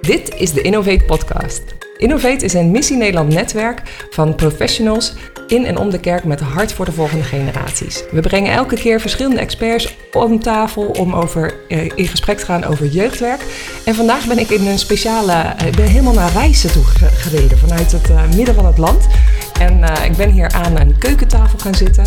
Dit is de Innovate Podcast. Innovate is een Missie Nederland netwerk van professionals in en om de kerk met hart voor de volgende generaties. We brengen elke keer verschillende experts om tafel om over, eh, in gesprek te gaan over jeugdwerk. En vandaag ben ik in een speciale, eh, ben helemaal naar Rijssen toe ge- gereden vanuit het eh, midden van het land. En ik ben hier aan een keukentafel gaan zitten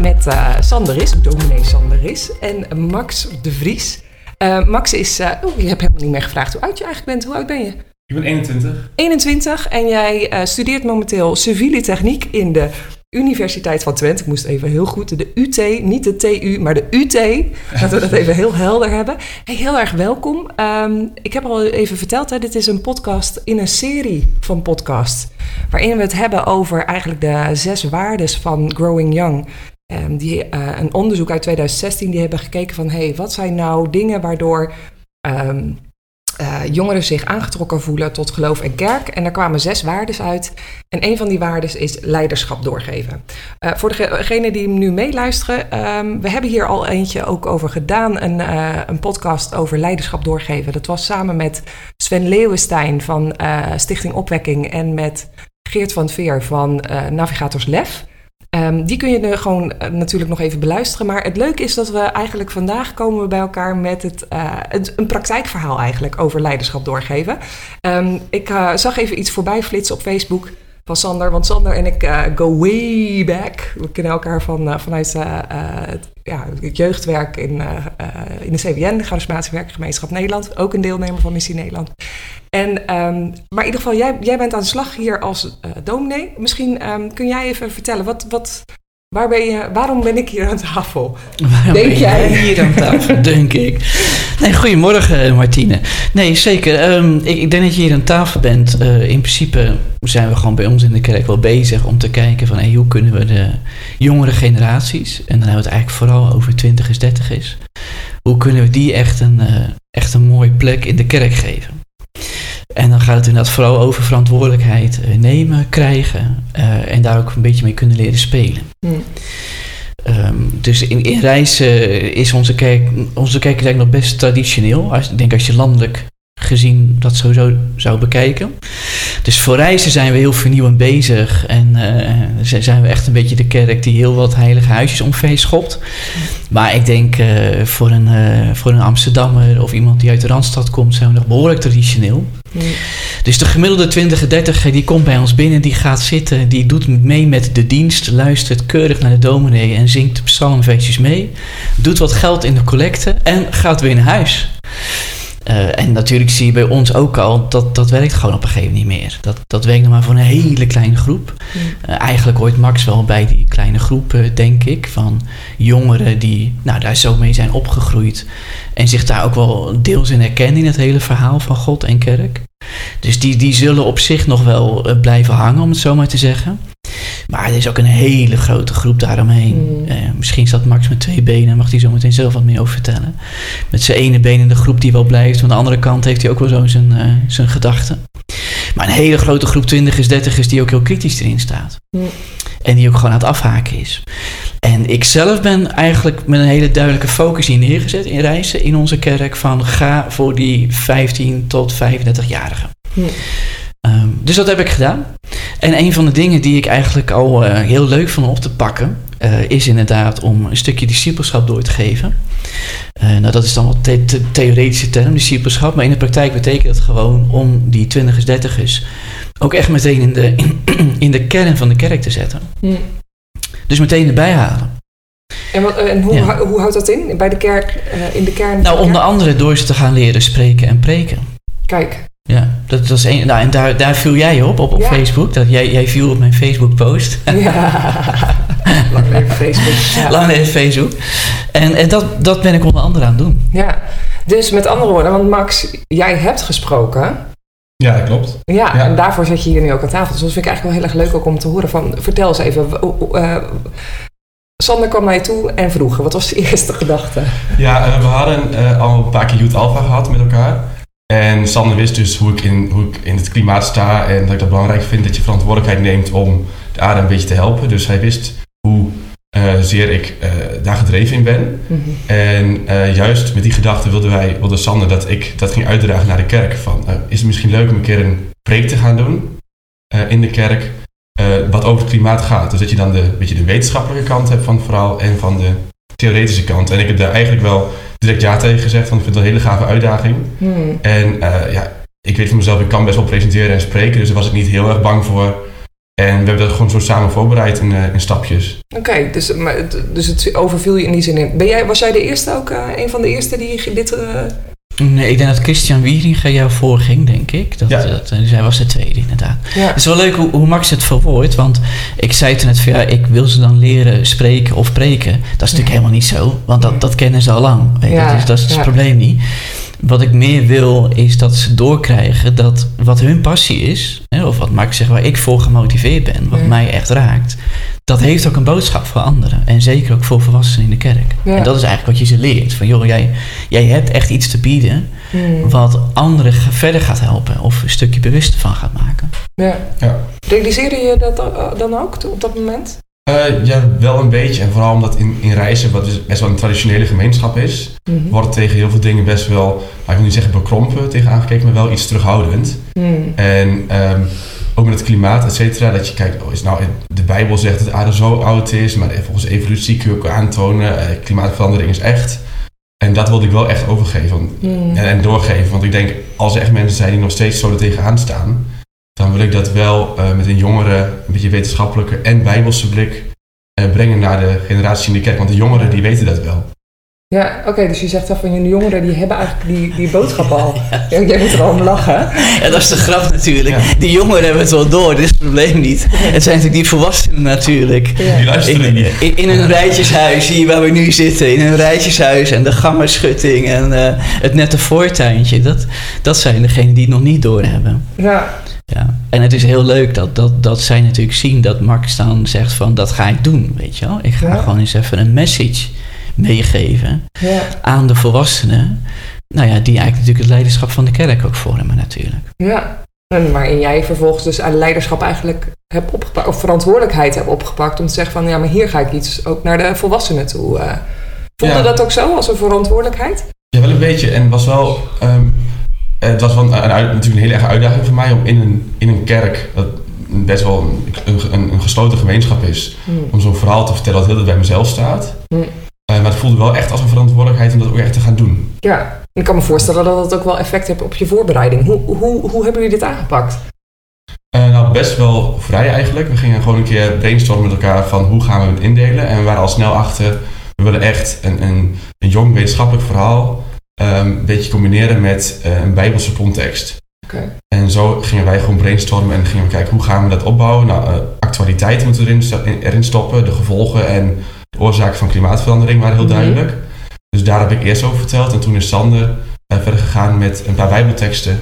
met Sander Is, dominee Sander Is, en Max de Vries. Eh, Max is, eh oh, je hebt helemaal niet meer gevraagd hoe oud je eigenlijk bent. Hoe oud ben je? Ik ben 21. 21 en jij eh, studeert momenteel civiele techniek in de Universiteit van Twente. Ik moest even heel goed, de UT, niet de TU, maar de UT. Laten we dat even heel helder hebben. Hey, heel erg welkom. Ehm, ik heb al even verteld, hè, dit is een podcast in een serie van podcasts. Waarin we het hebben over eigenlijk de zes waardes van Growing Young. Ehm, die, eh, een onderzoek uit 2016, die hebben gekeken van... hey, wat zijn nou dingen waardoor... ehm, eh, jongeren zich aangetrokken voelen tot geloof en kerk. En daar kwamen zes waardes uit. En een van die waardes is leiderschap doorgeven. Eh, voor degenen die nu meeluisteren, ehm, we hebben hier al eentje ook over gedaan. Een, een podcast over leiderschap doorgeven. Dat was samen met Sven Leeuwenstein van Stichting Opwekking en met Geert van Veer van Navigators Lef. Ehm, die kun je nu gewoon eh, natuurlijk nog even beluisteren. Maar het leuke is dat we eigenlijk vandaag komen we bij elkaar met het, eh, een praktijkverhaal eigenlijk over leiderschap doorgeven. Ehm, ik eh, zag even iets voorbij flitsen op Facebook van Sander. Want Sander en ik go way back. We kennen elkaar van, vanuit het, ja, het jeugdwerk in, in de CWN, de Charismatische Werkgemeenschap Nederland. Ook een deelnemer van Missie Nederland. En, ehm, maar in ieder geval, jij, jij bent aan de slag hier als eh dominee. Misschien ehm, kun jij even vertellen, wat, wat, waar ben je, waarom ben ik hier aan tafel? Waarom Denk ben jij? hier aan tafel, denk ik. Nee, goedemorgen eh, Martine. Nee, zeker. Ehm, ik, ik denk dat je hier aan tafel bent. Eh, in principe zijn we gewoon bij ons in de kerk wel bezig om te kijken van hey, hoe kunnen we de jongere generaties, en dan hebben we het eigenlijk vooral over twintigers, dertigers, hoe kunnen we die echt een, eh, echt een mooie plek in de kerk geven? En dan gaat het inderdaad vooral over verantwoordelijkheid eh, nemen, krijgen eh, en daar ook een beetje mee kunnen leren spelen. Hm. Ehm, dus in, in Rijssen is onze kerk, onze kerk is eigenlijk nog best traditioneel. Als, ik denk als je landelijk gezien dat sowieso zou bekijken. Dus voor Rijssen zijn we heel vernieuwend bezig. En eh, zijn we echt een beetje de kerk die heel wat heilige huisjes omver schopt. Maar ik denk voor, een, voor een Amsterdammer of iemand die uit de Randstad komt... zijn we nog behoorlijk traditioneel. Dus de gemiddelde 20 30 die komt bij ons binnen, die gaat zitten, die doet mee met de dienst, luistert keurig naar de dominee en zingt de psalmversies mee, doet wat geld in de collecte en gaat weer naar huis. Eh, en natuurlijk zie je bij ons ook al dat dat werkt gewoon op een gegeven moment niet meer. Dat, dat werkt nog maar voor een hele kleine groep. Eh, eigenlijk hoort Max wel bij die kleine groep, eh, denk ik, van jongeren die nou, daar zo mee zijn opgegroeid. En zich daar ook wel deels in herkennen in het hele verhaal van God en kerk. Dus die, die zullen op zich nog wel blijven hangen, om het zo maar te zeggen. Maar er is ook een hele grote groep daaromheen. Mm. Eh, misschien staat Max met twee benen, mag hij zo meteen zelf wat meer over vertellen. Met zijn ene been in de groep die wel blijft. Aan de andere kant heeft hij ook wel zo zijn, eh, zijn gedachten. Maar een hele grote groep twintigers, dertigers die ook heel kritisch erin staat. Hm. En die ook gewoon aan het afhaken is. En ik zelf ben eigenlijk met een hele duidelijke focus hier neergezet in reizen in onze kerk. Van ga voor die 15 tot 35-jarigen. Hm. Dus dat heb ik gedaan. En een van de dingen die ik eigenlijk al eh, heel leuk vond op te pakken, eh, is inderdaad om een stukje discipelschap door te geven. Eh, nou, dat is dan wat the- the- theoretische term, discipelschap. Maar in de praktijk betekent het gewoon om die twintigers, dertigers ook echt meteen in de, in de kern van de kerk te zetten. Dus meteen erbij halen. En, wat, en hoe, Ja. hoe houdt dat in? Bij de kerk, in de kern? Nou, de onder kerk? andere door ze te gaan leren spreken en preken. Kijk, Ja, dat, is een, nou, en daar, daar viel jij op, op, op Ja. Facebook. Dat jij, jij viel op mijn Facebook-post. ja. Lang leven Facebook. Ja. Lang leven Facebook. En, en dat, dat ben ik onder andere aan het doen. ja. Dus met andere woorden, want Max, jij hebt gesproken. Ja, dat klopt. Ja, Ja. en daarvoor zit je hier nu ook aan tafel. Dus dat vind ik eigenlijk wel heel erg leuk ook om te horen. Van, vertel eens even. eh, Sander kwam naar je toe en vroeg, wat was de eerste gedachte? Ja, eh, we hadden eh, al een paar keer Youth Alpha gehad met elkaar. En Sander wist dus hoe ik, in, hoe ik in het klimaat sta en dat ik dat belangrijk vind dat je verantwoordelijkheid neemt om de aarde een beetje te helpen. Dus hij wist hoe eh, zeer ik eh, daar gedreven in ben. Mhm. En eh, juist met die gedachte wilde wij, wilde Sander dat ik dat ging uitdragen naar de kerk. Van, is het misschien leuk om een keer een preek te gaan doen in de kerk, wat over het klimaat gaat. Dus dat je dan de, beetje de wetenschappelijke kant hebt van het verhaal en van de theoretische kant. En ik heb daar eigenlijk wel direct ja tegen gezegd, want ik vind het een hele gave uitdaging. Hmm. En eh, ja, ik weet van mezelf, ik kan best wel presenteren en spreken, dus daar was ik niet heel erg bang voor. En we hebben dat gewoon zo samen voorbereid in, eh, in stapjes. Oké, dus, maar het- dus het overviel je in die zin in. Ben jij, was jij de eerste ook, eh, een van de eerste die dit... eh, Nee, ik denk dat Christian Wieringa jou voorging, denk ik. Dat, Ja. dat, dus hij was de tweede, inderdaad. ja. Het is wel leuk hoe, hoe Max het verwoordt, want ik zei toen net van ja, ik wil ze dan leren spreken of preken. Dat is natuurlijk helemaal niet zo, want dat, dat kennen ze al lang. Weet je, dus dat is het ja. probleem niet. Wat ik meer wil is dat ze doorkrijgen dat wat hun passie is, hè, of wat Max zegt, waar ik voor gemotiveerd ben, wat Ja. mij echt raakt, dat heeft ook een boodschap voor anderen. En zeker ook voor volwassenen in de kerk. Ja. En dat is eigenlijk wat je ze leert. Van joh, jij, jij hebt echt iets te bieden Hmm. wat anderen verder gaat helpen of een stukje bewuster van gaat maken. ja. Ja. Realiseerde je dat eh, dan ook op dat moment? Eh, ja, wel een beetje. En vooral omdat in, in Reizen, wat dus best wel een traditionele gemeenschap is, Mhm. wordt tegen heel veel dingen best wel, nou, ik wil niet zeggen bekrompen tegen aangekeken, maar wel iets terughoudend. Hmm. En ehm, ook met het klimaat, et cetera, dat je kijkt, oh, is nou, de Bijbel zegt dat de aarde zo oud is, maar volgens evolutie kun je ook aantonen, eh, klimaatverandering is echt. En dat wilde ik wel echt overgeven want- Hmm. en, en doorgeven. Want ik denk, als er echt mensen zijn die nog steeds zo er tegenaan staan, dan wil ik dat wel eh, met een jongere, een beetje wetenschappelijke en bijbelse blik eh, brengen naar de generatie in de kerk. Want de jongeren die weten dat wel. Ja, oké, dus je zegt dan van jullie jongeren die hebben eigenlijk die, die boodschap al. Ja, jij moet er al om lachen. Ja, dat is de grap natuurlijk. Ja. Die jongeren hebben het wel door, dit is het probleem niet. Het zijn natuurlijk die volwassenen natuurlijk. Ja. Die luisteren In, niet. in, in een rijtjeshuis, hier waar we nu zitten, in een rijtjeshuis en de gammerschutting en eh, het nette voortuintje. Dat, dat zijn degenen die het nog niet doorhebben. Ja, Ja. En het is heel leuk dat, dat, dat zij natuurlijk zien dat Max dan zegt van dat ga ik doen, weet je wel. Ik ga Ja. gewoon eens even een message meegeven ja, aan de volwassenen. Nou ja, die eigenlijk natuurlijk het leiderschap van de kerk ook vormen natuurlijk. ja. En waarin jij vervolgens dus aan leiderschap eigenlijk hebt opgepakt, of verantwoordelijkheid hebt opgepakt om te zeggen van ja, maar hier ga ik iets ook naar de volwassenen toe. eh. Voelde Ja. dat ook zo als een verantwoordelijkheid? Ja, wel een beetje. En het was wel, ehm, het was wel een, natuurlijk een hele erge uitdaging voor mij om in een, in een kerk, dat best wel een, een, een gesloten gemeenschap is, Hmm. om zo'n verhaal te vertellen dat heel bij mezelf staat. Hmm. Eh, maar het voelde wel echt als een verantwoordelijkheid om dat ook echt te gaan doen. Ja, ik kan me voorstellen dat dat ook wel effect heeft op je voorbereiding. Hoe, hoe, hoe hebben jullie dit aangepakt? Eh, nou, best wel vrij eigenlijk. We gingen gewoon een keer brainstormen met elkaar van hoe gaan we het indelen. En we waren al snel achter, we willen echt een, een, een jong wetenschappelijk verhaal ehm, een beetje combineren met eh, een bijbelse context. En zo gingen wij gewoon brainstormen en gingen we kijken hoe gaan we dat opbouwen. Nou, eh, actualiteit moeten we erin, sto- in- erin stoppen. De gevolgen en de oorzaken van klimaatverandering waren heel Mhm. duidelijk. Dus daar heb ik eerst over verteld. En toen is Sander eh, verder gegaan met een paar bijbelteksten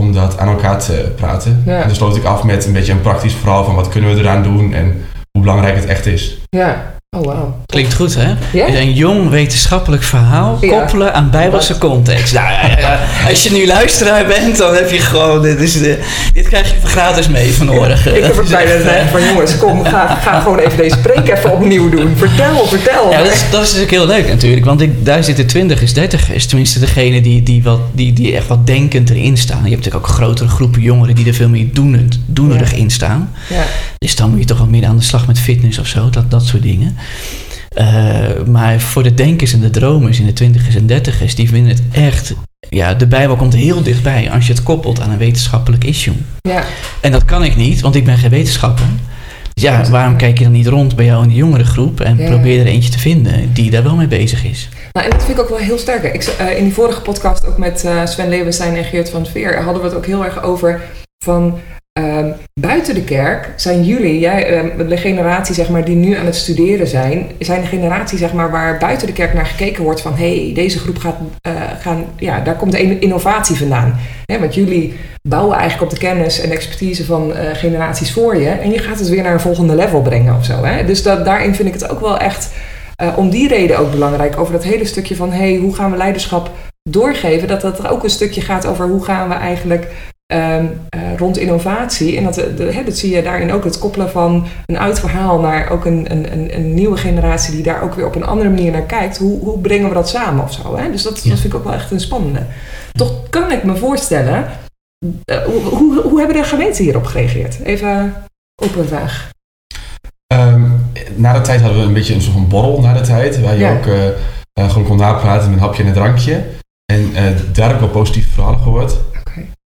om dat aan elkaar te praten. Ja. En dan sloot ik af met een beetje een praktisch verhaal van wat kunnen we eraan doen en hoe belangrijk het echt is. Ja. Oh. Klinkt goed, hè? Een jong wetenschappelijk verhaal Ja. koppelen aan bijbelse context. Nou, ja, als je nu luisteraar bent, dan heb je gewoon... Dit, is de, dit krijg je gratis mee vanmorgen. Ik heb is bijna gezegd van jongens, kom, ga, ga gewoon even deze preek even opnieuw doen. Vertel, vertel. Ja, dat is, dat is natuurlijk heel leuk natuurlijk. Want ik, daar zitten twintigers, dertigers. Tenminste, degene die, die, wat, die, die echt wat denkend erin staan. Je hebt natuurlijk ook grotere groepen jongeren die er veel meer doenend, doenerig Ja. in staan. Dus dan moet je toch wat meer aan de slag met fitness of zo. Dat, dat soort dingen. Eh, maar voor de denkers en de dromers in de twintigers en dertigers... die vinden het echt... Ja, de Bijbel komt heel dichtbij als je het koppelt aan een wetenschappelijk issue. Ja. En dat kan ik niet, want ik ben geen wetenschapper. Dus ja, waarom kijk je dan niet rond bij jou in de jongere groep en Ja. probeer er eentje te vinden die daar wel mee bezig is? Nou, en dat vind ik ook wel heel sterk. Ik, eh, in die vorige podcast, ook met eh, Sven Leeuwenstein en Geert van Veer, hadden we het ook heel erg over van ehm, buiten de kerk zijn jullie, jij, ehm, de generatie zeg maar, die nu aan het studeren zijn, zijn de generatie zeg maar, waar buiten de kerk naar gekeken wordt van hé, hey, deze groep gaat, eh, gaan, ja, daar komt innovatie vandaan. Want jullie bouwen eigenlijk op de kennis en expertise van eh, generaties voor je en je gaat het weer naar een volgende level brengen of zo. Hè? Dus dat, daarin vind ik het ook wel echt eh, om die reden ook belangrijk. Over dat hele stukje van hey, hoe gaan we leiderschap doorgeven. Dat dat ook een stukje gaat over hoe gaan we eigenlijk ehm, ehm, rond innovatie. En dat, de, hè, dat zie je daarin ook het koppelen van een oud verhaal naar ook een, een, een, een nieuwe generatie die daar ook weer op een andere manier naar kijkt. Hoe, hoe brengen we dat samen of zo? Hè? Dus dat, Ja. dat vind ik ook wel echt een spannende. Toch kan ik me voorstellen, eh, hoe, hoe, hoe hebben de gemeenten hierop gereageerd? Even open vraag. Ehm, na de tijd hadden we een beetje een soort van borrel na de tijd. Waar je Ja. ook eh, eh, gewoon kon napraten met een hapje en een drankje. En eh, daar heb ik wel positieve verhalen gehoord.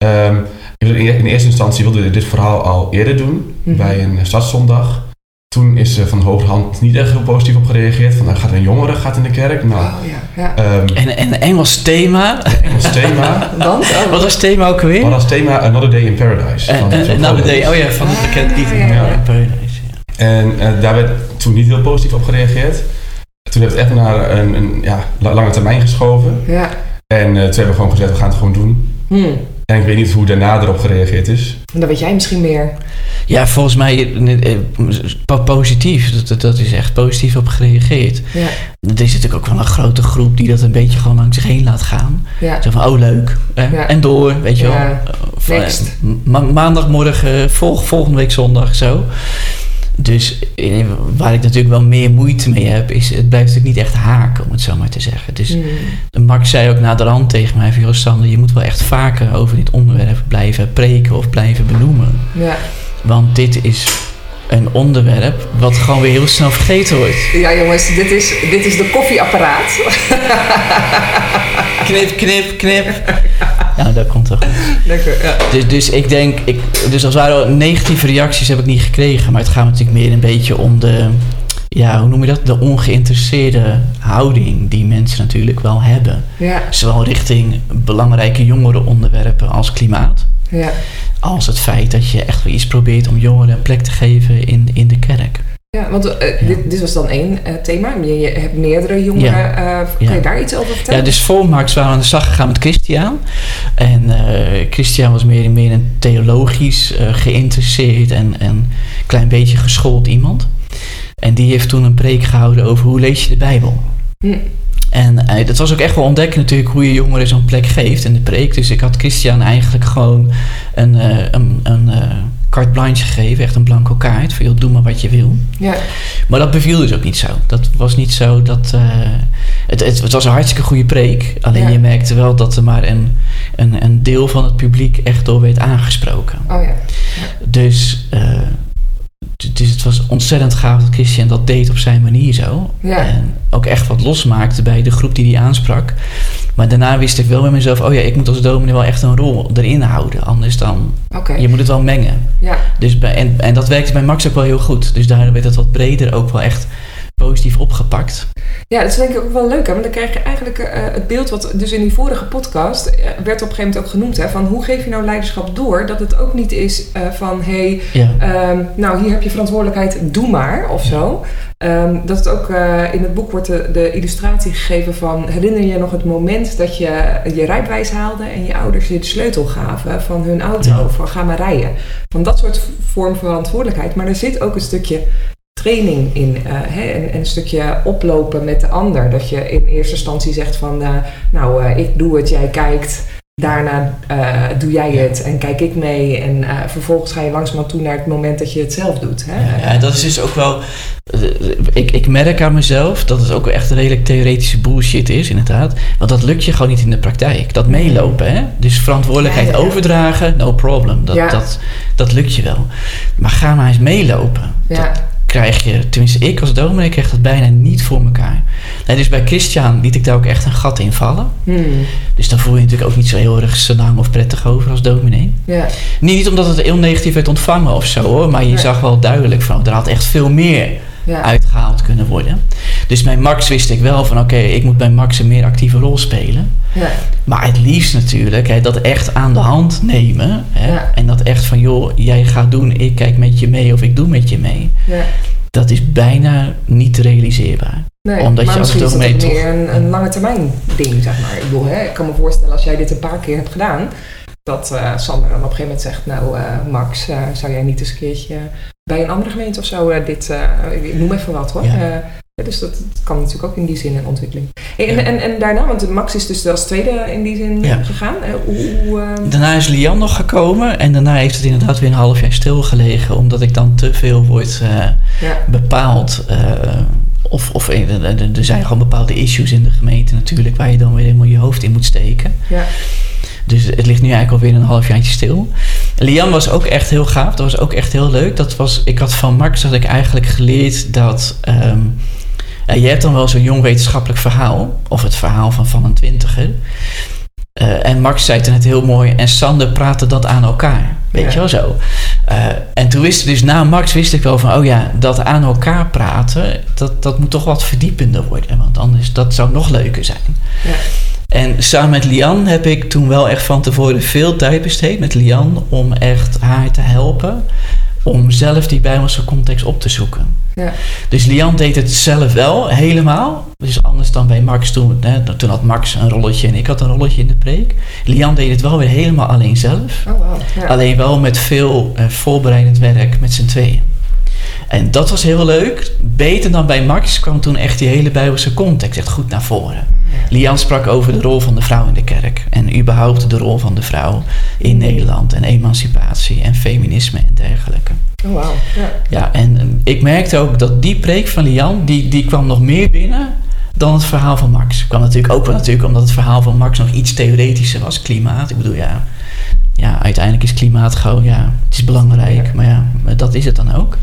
Ehm, in in eerste instantie wilden we dit verhaal al eerder doen. Mhm. Bij een eh, stadszondag. Toen is er van de hogerhand niet echt heel positief op gereageerd. Van, nou, gaat een jongere gaat in de kerk. Nou, Oh ja, ja. ehm En, en Engels thema. Engels thema. Want? Oh, Wat was het thema ook alweer? Wat als thema Another Day in Paradise. Eh, van eh, Another. Day, oh ja, van het bekend lied. Ah, ja, ja. Ja, Paradise. En eh, daar werd toen niet heel positief op gereageerd. Toen heeft het echt naar een, een ja, la- lange termijn geschoven. Ja. En eh, toen hebben we gewoon gezegd, we gaan het gewoon doen. Hmm. En ik weet niet hoe daarna erop gereageerd is. Dan weet jij misschien meer. Ja, volgens mij eh, eh, po- positief. Dat, dat, dat is echt positief op gereageerd. Ja. Er is natuurlijk ook wel een grote groep die dat een beetje gewoon langs zich heen laat gaan. Ja. Zo van, oh leuk. hè, Ja. En door, weet je wel. Ja. Of, eh, Next. ma- maandagmorgen, volg, volgende week zondag, zo. Dus eh, waar ik natuurlijk wel meer moeite mee heb, is het blijft natuurlijk niet echt haken, om het zo maar te zeggen. Dus Hmm. Max zei ook na de rand tegen mij van, Sander, je moet wel echt vaker over dit onderwerp blijven preken of blijven benoemen. Ja. Want dit is een onderwerp wat gewoon weer heel snel vergeten wordt. ja, jongens, dit is, dit is de koffieapparaat. Knip, knip, knip. Ja, dat komt toch. Lekker, ja. Dus, dus ik denk, ik, dus als het ware negatieve reacties heb ik niet gekregen. Maar het gaat natuurlijk meer een beetje om de, ja, hoe noem je dat? De ongeïnteresseerde houding die mensen natuurlijk wel hebben. Ja, Zowel richting belangrijke jongere onderwerpen als klimaat. ja. Als het feit dat je echt wel iets probeert om jongeren een plek te geven in, in de kerk. Ja, want eh, Ja. Dit, dit was dan één eh, thema. Je, je hebt meerdere jongeren. eh, kan Ja. je daar iets over vertellen? Ja, dus voor Max waren we aan de slag gegaan met Christian. En Christian was meer, meer een theologisch geïnteresseerd en en een klein beetje geschoold iemand. En die heeft toen een preek gehouden over hoe lees je de Bijbel. Hm. En eh, dat was ook echt wel ontdekken natuurlijk hoe je jongeren zo'n plek geeft in de preek. Dus ik had Christian eigenlijk gewoon een, een, een carte blanche gegeven, echt een blanco kaart. Van joh, doe maar wat je wil. Ja, Maar dat beviel dus ook niet zo. Dat was niet zo dat. eh, het, het, het was een hartstikke goede preek. Alleen Ja. je merkte wel dat er maar een, een, een deel van het publiek echt door werd aangesproken. oh ja. Dus, eh, dus het was ontzettend gaaf dat Christian dat deed op zijn manier zo. Ja. En ook echt wat losmaakte bij de groep die hij aansprak. Maar daarna wist ik wel bij mezelf: oh ja, ik moet als dominee wel echt een rol erin houden. Anders dan. Je moet het wel mengen. Ja, Dus bij, en, en dat werkte bij Max ook wel heel goed. Dus daardoor werd het wat breder ook wel echt positief opgepakt. Ja, dat is denk ik ook wel leuk, hè? want dan krijg je eigenlijk eh, het beeld wat dus in die vorige podcast eh, werd op een gegeven moment ook genoemd, hè, van hoe geef je nou leiderschap door, dat het ook niet is eh, van, hé, hey, Ja. ehm, nou hier heb je verantwoordelijkheid, doe maar, of zo. Ehm, dat het ook in het boek wordt de, de illustratie gegeven van, herinner je nog het moment dat je je rijbewijs haalde en je ouders je de sleutel gaven van hun auto, Ja. van ga maar rijden. Van dat soort vorm van verantwoordelijkheid, maar er zit ook een stukje training in eh, hè, en, en een stukje oplopen met de ander. Dat je in eerste instantie zegt van, eh, nou, eh, ik doe het, jij kijkt. Daarna doe jij het en kijk ik mee. En vervolgens ga je langzamerhand toe naar het moment dat je het zelf doet. Hè? Ja, ja, dat is dus ook wel. Ik, ik merk aan mezelf dat het ook wel echt een redelijk theoretische bullshit is, inderdaad. Want dat lukt je gewoon niet in de praktijk. Dat meelopen, hè? Dus verantwoordelijkheid Ja, overdragen, no problem. Dat, dat, dat lukt je wel. Maar ga maar eens meelopen. Ja. Dat krijg je, tenminste, ik als dominee krijg dat bijna niet voor elkaar. Nee, dus bij Christian liet ik daar ook echt een gat in vallen. Hmm, Dus daar voel je natuurlijk ook niet zo heel erg senang of prettig over als dominee. ja. Niet, omdat het heel negatief werd ontvangen of zo hoor, maar je zag wel duidelijk van er had echt veel meer Ja. uitgehaald kunnen worden. Dus bij Max wist ik wel van oké, ik moet bij Max een meer actieve rol spelen. Ja. Maar het liefst natuurlijk hè, dat echt aan de hand nemen. Hè, Ja. En dat echt van joh, jij gaat doen, ik kijk met je mee of ik doe met je mee. ja. Dat is bijna niet realiseerbaar. Nee, Omdat maar je misschien is als dat meer een, een lange termijn ding, zeg maar. Ik bedoel, hè, ik kan me voorstellen als jij dit een paar keer hebt gedaan, dat eh, Sander dan op een gegeven moment zegt, nou eh, Max, eh, zou jij niet eens een keertje bij een andere gemeente of zo eh, dit, eh, ik noem even wat hoor, Ja. eh, dus dat, dat kan natuurlijk ook in die zin een ontwikkeling. Hey, en, en, en daarna, want Max is dus als tweede in die zin Ja. gegaan. Hoe, hoe, eh, Daarna is Lian nog gekomen en daarna heeft het inderdaad weer een half jaar stilgelegen, omdat ik dan te veel word bepaald. of of er zijn gewoon bepaalde issues in de gemeente natuurlijk, waar je dan weer helemaal je hoofd in moet steken. Ja. Dus het ligt nu eigenlijk alweer een halfjaartje stil. Lian was ook echt heel gaaf. Dat was ook echt heel leuk. Dat was, ik had van Max had ik eigenlijk geleerd dat... ehm, je hebt dan wel zo'n jong wetenschappelijk verhaal. Of het verhaal van van een twintiger. Eh, en Max zei het net heel mooi. En Sander praatte dat aan elkaar. Weet Ja. je wel zo. Eh, en toen wist ik dus na Max wist ik wel van... Oh ja, dat aan elkaar praten... Dat, dat moet toch wat verdiepender worden. Want anders dat zou nog leuker zijn. Ja. En samen met Lian heb ik toen wel echt van tevoren veel tijd besteed met Lian om echt haar te helpen om zelf die Bijbelse context op te zoeken. Ja. Dus Lian deed het zelf wel helemaal. Dus anders dan bij Max toen. Hè, toen had Max een rolletje en ik had een rolletje in de preek. Lian deed het wel weer helemaal alleen zelf. Oh, wow. Ja. Alleen wel met veel eh, voorbereidend werk met z'n tweeën. En dat was heel leuk. Beter dan bij Max kwam toen echt die hele Bijbelse context echt goed naar voren. Lian sprak over de rol van de vrouw in de kerk. En überhaupt de rol van de vrouw in Nederland. En emancipatie en feminisme en dergelijke. Oh, wauw. Ja. Ja, en eh, ik merkte ook dat die preek van Lian, die, die kwam nog meer binnen dan het verhaal van Max. Kwam natuurlijk ook wel natuurlijk omdat het verhaal van Max nog iets theoretischer was. Klimaat, ik bedoel ja, ja uiteindelijk is klimaat gewoon, ja, het is belangrijk. Maar ja, dat is het dan ook.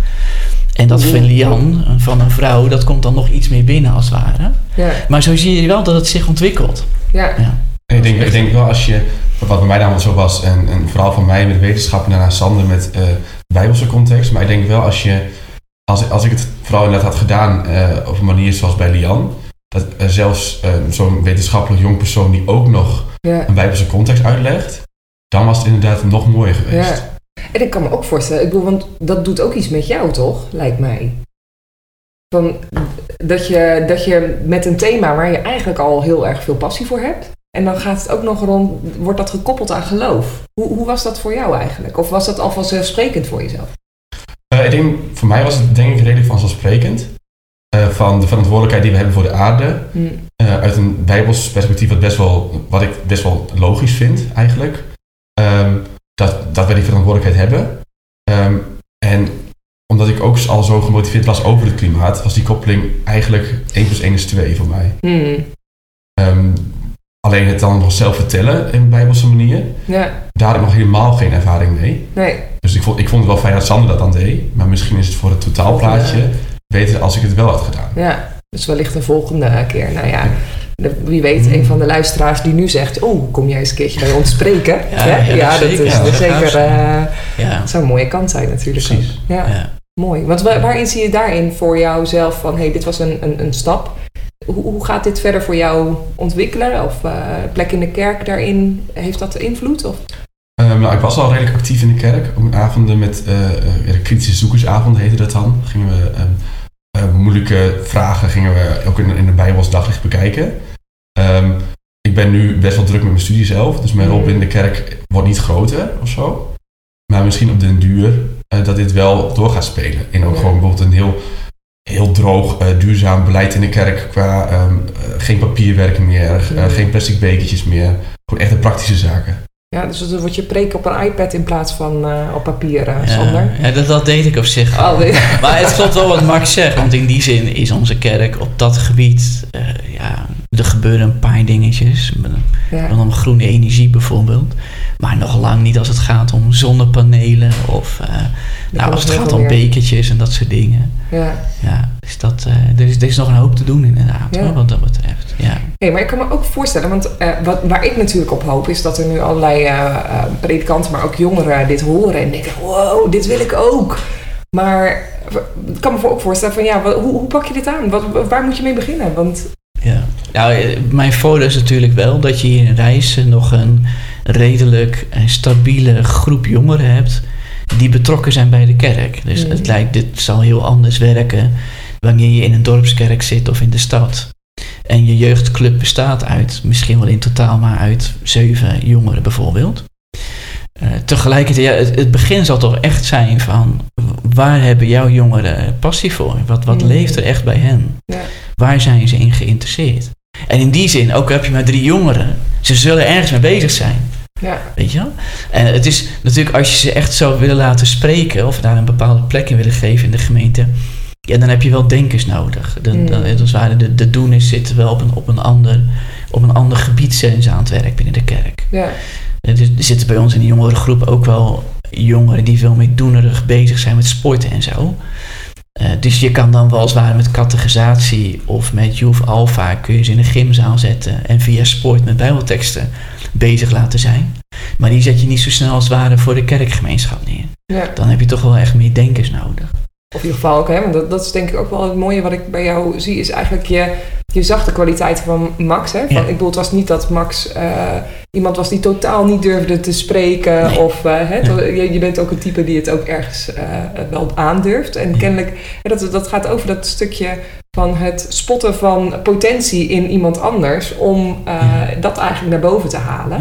En dat van Lian, van een vrouw, dat komt dan nog iets meer binnen als het ware. Ja. Maar zo zie je wel dat het zich ontwikkelt. Ja. Ja. Ik denk, ik denk wel als je, wat bij mij namelijk zo was, en, en vooral van mij met wetenschap en daarna Sander met eh, bijbelse context. Maar ik denk wel als je, als, als ik het vooral inderdaad had gedaan eh, op een manier zoals bij Lian, dat eh, zelfs eh, zo'n wetenschappelijk jong persoon die ook nog Ja. een bijbelse context uitlegt, dan was het inderdaad nog mooier geweest. En ik kan me ook voorstellen, ik bedoel, want dat doet ook iets met jou, toch? Lijkt mij. Van, dat, je, dat je met een thema waar je eigenlijk al heel erg veel passie voor hebt. En dan gaat het ook nog rond, wordt dat gekoppeld aan geloof. Hoe, hoe was dat voor jou eigenlijk? Of was dat al vanzelfsprekend voor jezelf? Eh, ik denk, voor mij was het denk ik redelijk vanzelfsprekend. Eh, van de verantwoordelijkheid die we hebben voor de aarde. Hm. Eh, uit een bijbels perspectief wat, best wel, wat ik best wel logisch vind eigenlijk. Ehm, dat, dat wij die verantwoordelijkheid hebben. Ehm, en omdat ik ook al zo gemotiveerd was over het klimaat, was die koppeling eigenlijk 1 plus 1 is 2 voor mij. Hm. Ehm, alleen het dan nog zelf vertellen in een bijbelse manier, Ja, daar heb ik nog helemaal geen ervaring mee. nee. Dus ik vond, ik vond het wel fijn dat Sander dat dan deed. Maar misschien is het voor het totaalplaatje beter als ik het wel had gedaan. Ja, dus wellicht een volgende keer. Nou ja, de- wie weet, een van de luisteraars die nu zegt... Oh, kom jij eens een keertje bij ons spreken? Ja, Hè? ja, dat zeker. is Ja, dat dat zeker... zou eh, dat zou een mooie kant zijn natuurlijk. Precies. ook. Ja, ja. mooi. Want wa- waarin zie je daarin voor jouzelf van... hey, dit was een, een, een stap. Hoe, hoe gaat dit verder voor jou ontwikkelen? Of eh, plek in de kerk daarin, heeft dat invloed? Of? Ehm, nou, ik was al redelijk actief in de kerk. Op avonden met ja, de kritische zoekersavond heette dat dan. Gingen we ehm, eh, moeilijke vragen gingen we ook in, in de Bijbels daglicht bekijken. Ehm, ik ben nu best wel druk met mijn studie zelf. Dus mijn rol binnen de kerk wordt niet groter of zo. Maar misschien op den duur eh, dat dit wel door gaat spelen. En ook Ja. gewoon bijvoorbeeld een heel, heel droog, eh, duurzaam beleid in de kerk. Qua ehm, eh, geen papierwerk meer, eh, Ja. geen plastic bekertjes meer. Gewoon echt de praktische zaken. Ja, dus dan wordt je preek op een iPad in plaats van eh, op papier, Sander. Ja, ja dat, dat deed ik op zich. Oh, nee. Maar het klopt wel wat Max zegt, want in die zin is onze kerk op dat gebied, eh, ja, er gebeuren een paar dingetjes. ja. Dan om groene energie bijvoorbeeld. Maar nog lang niet als het gaat om zonnepanelen of nou, als het gaat om bekertjes en dat soort dingen. Ja. Ja, dus dat, er, is, er is nog een hoop te doen inderdaad, hoor, wat dat betreft. Ja. Hey, maar ik kan me ook voorstellen, want eh, wat, waar ik natuurlijk op hoop is dat er nu allerlei eh, eh, predikanten, maar ook jongeren dit horen en denken: wow, dit wil ik ook. Maar ik kan me voor- ook voorstellen van ja, wat- hoe, hoe pak je dit aan? Wat, waar moet je mee beginnen? Want Ja. Nou, mijn voordeel is natuurlijk wel dat je hier in Rijssen nog een redelijk stabiele groep jongeren hebt die betrokken zijn bij de kerk. Dus Mhm. het lijkt, dit zal heel anders werken wanneer je in een dorpskerk zit of in de stad. En je jeugdclub bestaat uit, misschien wel in totaal maar uit zeven jongeren bijvoorbeeld. eh, tegelijkertijd, ja, het, het begin zal toch echt zijn van waar hebben jouw jongeren passie voor? Wat, wat Mm. leeft er echt bij hen? Ja. Waar zijn ze in geïnteresseerd? En in die zin, ook heb je maar drie jongeren, ze zullen ergens mee bezig zijn. Ja. Weet je wel? En het is natuurlijk als je ze echt zou willen laten spreken of daar een bepaalde plek in willen geven in de gemeente, ja, dan heb je wel denkers nodig. De, Mm. de, als ware, de, de doeners zitten wel op een, op, een ander, op een ander gebied zijn ze aan het werk binnen de kerk. Ja. Er, er zitten bij ons in de jongerengroep ook wel jongeren die veel meer doenerig bezig zijn met sporten en zo. Eh, dus je kan dan wel als het ware met categorisatie of met Youth Alpha kun je ze in een gymzaal zetten en via sport met bijbelteksten bezig laten zijn. Maar die zet je niet zo snel als het ware voor de kerkgemeenschap neer. ja. Dan heb je toch wel echt meer denkers nodig. Of in ieder geval ook, hè, want dat, dat is denk ik ook wel het mooie wat ik bij jou zie, is eigenlijk je, je zag de kwaliteit van Max. Hè? Van, Ja. Ik bedoel, het was niet dat Max eh, iemand was die totaal niet durfde te spreken. Nee. Of hè, Nee. je, je bent ook een type die het ook ergens eh, wel aandurft. En Ja. kennelijk, hè, dat, dat gaat over dat stukje van het spotten van potentie in iemand anders, om dat eigenlijk naar boven te halen.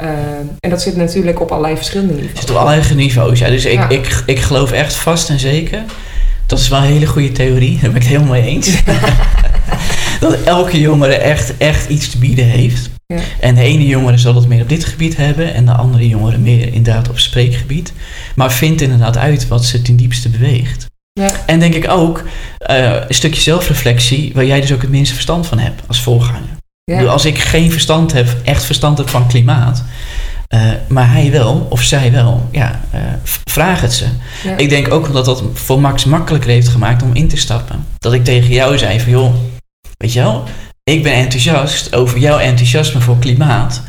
Ja. Eh, en dat zit natuurlijk op allerlei verschillende Het niveaus. zit op allerlei niveaus. Ja. Dus ik, Ja. ik, ik geloof echt vast en zeker. Dat is wel een hele goede theorie. Daar ben ik het helemaal mee eens. dat elke jongere echt, echt iets te bieden heeft. Ja. En de ene jongere zal het meer op dit gebied hebben. En de andere jongere meer inderdaad op spreekgebied. Maar vind inderdaad uit wat ze ten diepste beweegt. Ja. En denk ik ook eh, een stukje zelfreflectie. Waar jij dus ook het minste verstand van hebt als voorganger. Als ik geen verstand heb, echt verstand heb van klimaat, eh, maar hij wel, of zij wel, ja, eh, vraag het ze. Ja. Ik denk ook wel dat dat voor Max makkelijker heeft gemaakt om in te stappen. Dat ik tegen jou zei van, joh, weet je wel, ik ben enthousiast over jouw enthousiasme voor klimaat.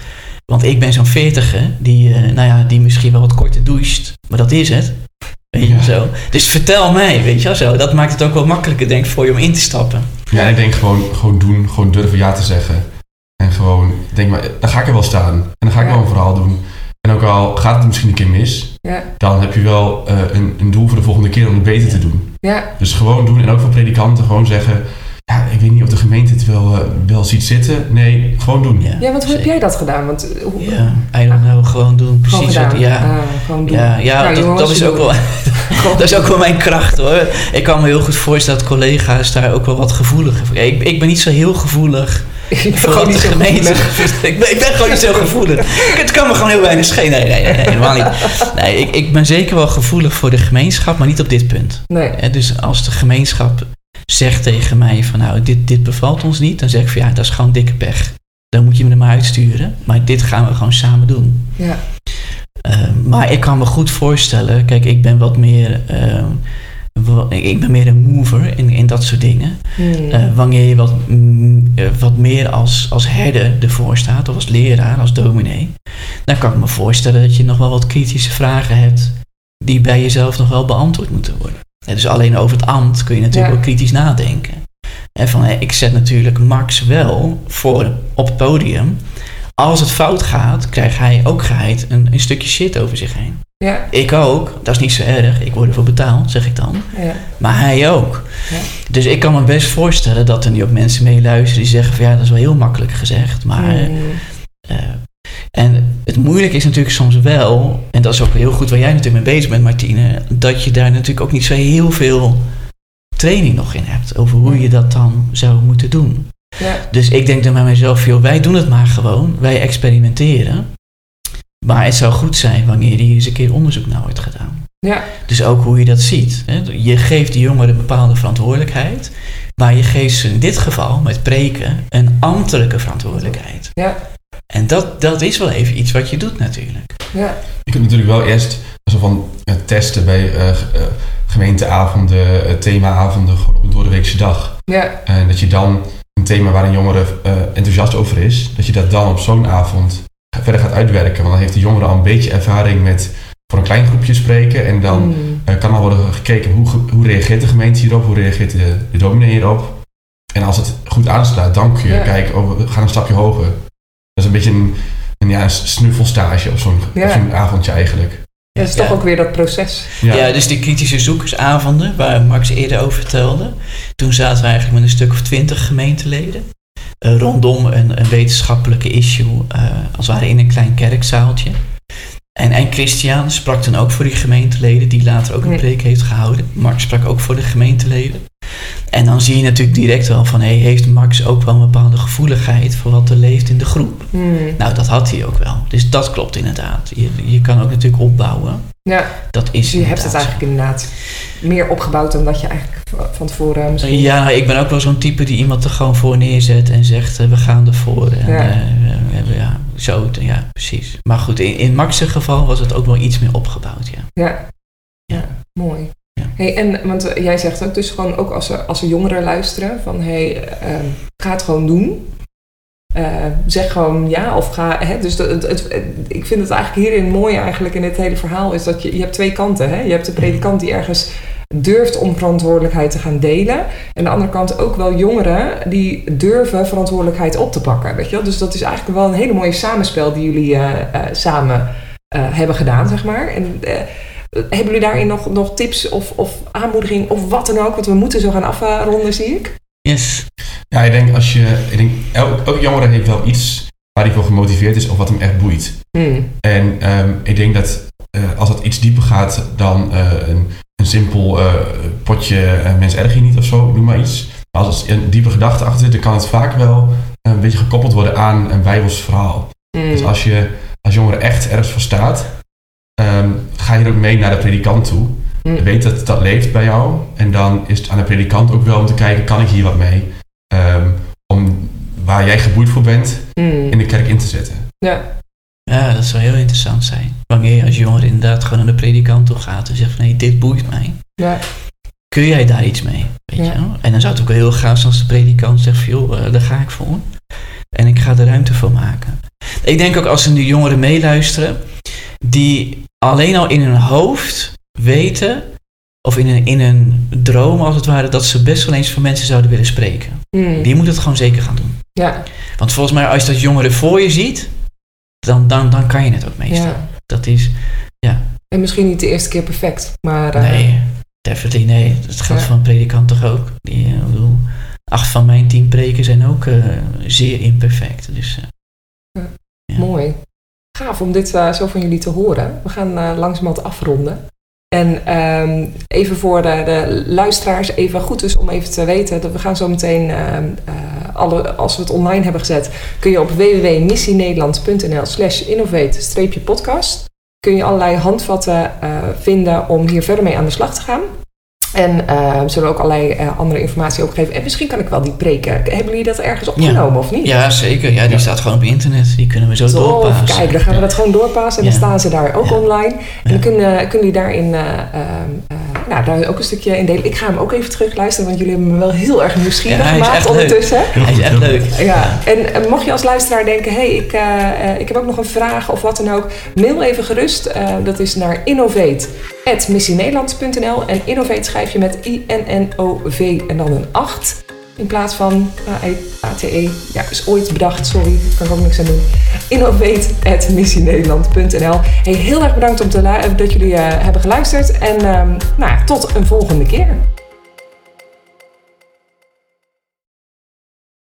Want ik ben zo'n veertiger die, eh, nou ja, die misschien wel wat korter doucht, maar dat is het. Weet je wel Ja. zo. Dus vertel mij, weet je wel zo. Dat maakt het ook wel makkelijker, denk ik, voor je om in te stappen. Ja, ik denk gewoon, gewoon doen, gewoon durven ja te zeggen. En gewoon, denk maar, dan ga ik er wel staan. En dan ga ik Ja. wel een verhaal doen. En ook al gaat het misschien een keer mis, Ja. dan heb je wel eh, een, een doel voor de volgende keer om het beter te doen. Ja. Dus gewoon doen en ook voor predikanten gewoon zeggen, ja, ik weet niet of de gemeente het wel, eh, wel ziet zitten. Nee, gewoon doen. Ja, want hoe heb jij dat gedaan? Want eh, hoe, Ja, I don't know, gewoon doen. Precies wat, ja. Ah, gewoon doen. Ja, ja Nou, dat, jongens, dat, is ook doen. wel, dat is ook wel mijn kracht hoor. Ik kan me heel goed voorstellen dat collega's daar ook wel wat gevoeliger voor Ik, ik ben niet zo heel gevoelig Ik ben gewoon niet zo ik, ben, ik ben gewoon niet zo gevoelig. Het kan me gewoon heel weinig schelen. Nee, nee, nee, nee, helemaal niet. Nee, ik, ik ben zeker wel gevoelig voor de gemeenschap, maar niet op dit punt. Nee. Dus als de gemeenschap zegt tegen mij van nou, dit, dit bevalt ons niet, dan zeg ik van ja, dat is gewoon dikke pech. Dan moet je me er maar uitsturen. Maar dit gaan we gewoon samen doen. Ja. Uh, maar ik kan me goed voorstellen, kijk, ik ben wat meer, uh, ik ben meer een mover in, in dat soort dingen. Hmm. Uh, wanneer je wat, mm, eh, wat meer als, als herder ervoor staat, of als leraar, als dominee, dan kan ik me voorstellen dat je nog wel wat kritische vragen hebt die bij jezelf nog wel beantwoord moeten worden. Dus alleen over het ambt kun je natuurlijk Ja. ook kritisch nadenken. En van, hé, ik zet natuurlijk Max wel voor op het podium. Als het fout gaat, krijgt hij ook geheid een, een stukje shit over zich heen. Ja. Ik ook, dat is niet zo erg, ik word ervoor betaald, zeg ik dan. Ja. Maar hij ook. Ja. Dus ik kan me best voorstellen dat er nu ook mensen meeluisteren die zeggen van ja, dat is wel heel makkelijk gezegd. Maar, Hmm. eh, en het moeilijke is natuurlijk soms wel, en dat is ook heel goed waar jij natuurlijk mee bezig bent Martine, dat je daar natuurlijk ook niet zo heel veel training nog in hebt over hoe je dat dan zou moeten doen. Ja. Dus ik denk dan bij mezelf, joh, wij doen het maar gewoon, wij experimenteren. Maar het zou goed zijn wanneer hier eens een keer onderzoek naar wordt gedaan. Ja. Dus ook hoe je dat ziet. Hè. Je geeft de jongeren een bepaalde verantwoordelijkheid, maar je geeft ze in dit geval met preken een ambtelijke verantwoordelijkheid. Ja. En dat, dat is wel even iets wat je doet natuurlijk. Ja. Je kunt natuurlijk wel eerst zo van eh, testen bij eh, eh, gemeenteavonden, eh, themaavonden, gewoon op een doordeweekse dag. Ja. En dat je dan een thema waar een jongere eh, enthousiast over is, dat je dat dan op zo'n avond verder gaat uitwerken. Want dan heeft de jongere al een beetje ervaring met voor een klein groepje spreken. En dan Hmm. eh, kan al worden gekeken hoe, hoe reageert de gemeente hierop, hoe reageert de, de dominee hierop. En als het goed aanslaat, dan kun je Ja. kijken, oh, we gaan een stapje hoger. Dat is een beetje een, een, ja, een snuffelstage op zo'n Ja. avondje eigenlijk. Dat is Ja. toch ook weer dat proces. Ja. dus die kritische zoekersavonden, waar Max eerder over vertelde. Toen zaten we eigenlijk met een stuk of twintig gemeenteleden. Eh, rondom een, wetenschappelijke issue, eh, als het ware in een klein kerkzaaltje. En, en Christian sprak dan ook voor die gemeenteleden, die later ook een preek heeft gehouden. Max sprak ook voor de gemeenteleden. En dan zie je natuurlijk direct wel van, hey, heeft Max ook wel een bepaalde gevoeligheid voor wat er leeft in de groep? Hmm. Nou, dat had hij ook wel. Dus dat klopt inderdaad. Je, je kan ook natuurlijk opbouwen. Ja, Dat is je hebt het eigenlijk inderdaad meer opgebouwd dan dat je eigenlijk van tevoren misschien... Ja, nou, ik ben ook wel zo'n type die iemand er gewoon voor neerzet en zegt, eh, we gaan ervoor. En, Ja. eh, we hebben- ja, zo, ja, precies. Maar goed, in, in Max's geval was het ook wel iets meer opgebouwd, ja. Ja. ja, mooi. Ja. Hey, en want eh, jij zegt ook dus gewoon ook als er, als er jongeren luisteren van hey, ehm, ga het gewoon doen. Eh, zeg gewoon ja of ga. Hè, dus dat- het, het, het- ik vind het eigenlijk hierin mooi eigenlijk in dit hele verhaal is dat je, je hebt twee kanten. Hè? Je hebt de predikant die ergens durft om verantwoordelijkheid te gaan delen. En aan de andere kant ook wel jongeren die durven verantwoordelijkheid op te pakken. Weet je wel? Dus dat is eigenlijk wel een hele mooie samenspel die jullie eh, eh, samen eh, hebben gedaan, zeg maar. En, hebben jullie daarin nog, nog tips of, of aanmoediging of wat dan ook? Want we moeten zo gaan afronden, zie ik. Yes. Ja, ik denk als je. Ik denk, elk, elk jongere heeft wel iets waar hij voor gemotiveerd is of wat hem echt boeit. Hmm. En ehm, ik denk dat als het iets dieper gaat dan een, een simpel eh, potje uh, mens erg je niet of zo, noem maar iets. Maar als er een diepe gedachte achter zit, dan kan het vaak wel een beetje gekoppeld worden aan een bijbels verhaal. Hmm. Dus als je als jongere echt ergens voor staat, ehm, ga je er ook mee naar de predikant toe. Hmm. Weet dat dat leeft bij jou. En dan is het aan de predikant ook wel om te kijken, kan ik hier wat mee? Ehm, om waar jij geboeid voor bent, Hmm. in de kerk in te zetten. Ja. Ja, dat zou heel interessant zijn. Wanneer je als jongere inderdaad gewoon naar de predikant toe gaat en zegt van, hé, dit boeit mij. Ja. Kun jij daar iets mee? Weet Ja. je wel? En dan zou het ook wel heel gaaf zijn als de predikant zegt van, joh, eh, daar ga ik voor. En ik ga er ruimte voor maken. Ik denk ook als er nu jongeren meeluisteren, die alleen al in hun hoofd weten, of in een, in een droom als het ware, dat ze best wel eens voor mensen zouden willen spreken. Hmm. Die moeten het gewoon zeker gaan doen. Ja. Want volgens mij, als je dat jongeren voor je ziet, dan, dan, dan kan je het ook meestal. ja. Dat is, En misschien niet de eerste keer perfect, maar... eh, nee, definitely nee. Dat geldt Ja. voor een predikant toch ook. Die, eh, ik bedoel, acht van mijn tien preken zijn ook eh, zeer imperfect. Dus Ja. Mooi. Gaaf om dit zo van jullie te horen. We gaan langzamerhand afronden. En ehm, even voor de, luisteraars, even goed dus om even te weten dat we gaan zo meteen, ehm, eh, alle, als we het online hebben gezet, kun je op www.missienederland.nl slash innovate-podcast kun je allerlei handvatten eh, vinden om hier verder mee aan de slag te gaan. En we zullen ook allerlei eh, andere informatie ook geven. En misschien kan ik wel die preken. Hebben jullie dat ergens opgenomen of niet? ja, zeker. Ja, die Ja. staat gewoon op internet. Die kunnen we zo Tof, doorpassen. kijk, dan gaan we dat gewoon doorpassen en dan staan ze daar ook online. En dan kunnen, kunnen jullie daarin, eh, nou, daar ook een stukje in delen. Ik ga hem ook even terug luisteren, want jullie hebben me wel heel erg nieuwsgierig Ja, hij is gemaakt echt leuk. ondertussen. Heel Hij is echt leuk. Ja, en eh, mocht je als luisteraar denken, hey, ik, eh, eh, ik heb ook nog een vraag of wat dan ook, mail even gerust. Eh, dat is naar innovate.missienederland.nl en innovate schrijf je met I-N-N-O-V en dan een 8 in plaats van A-T-E. Ja, is ooit bedacht, sorry, kan ik ook niks aan doen. Innovate.missienederland.nl Hey, heel erg bedankt om te lu- dat jullie eh, hebben geluisterd en ehm, nou tot een volgende keer.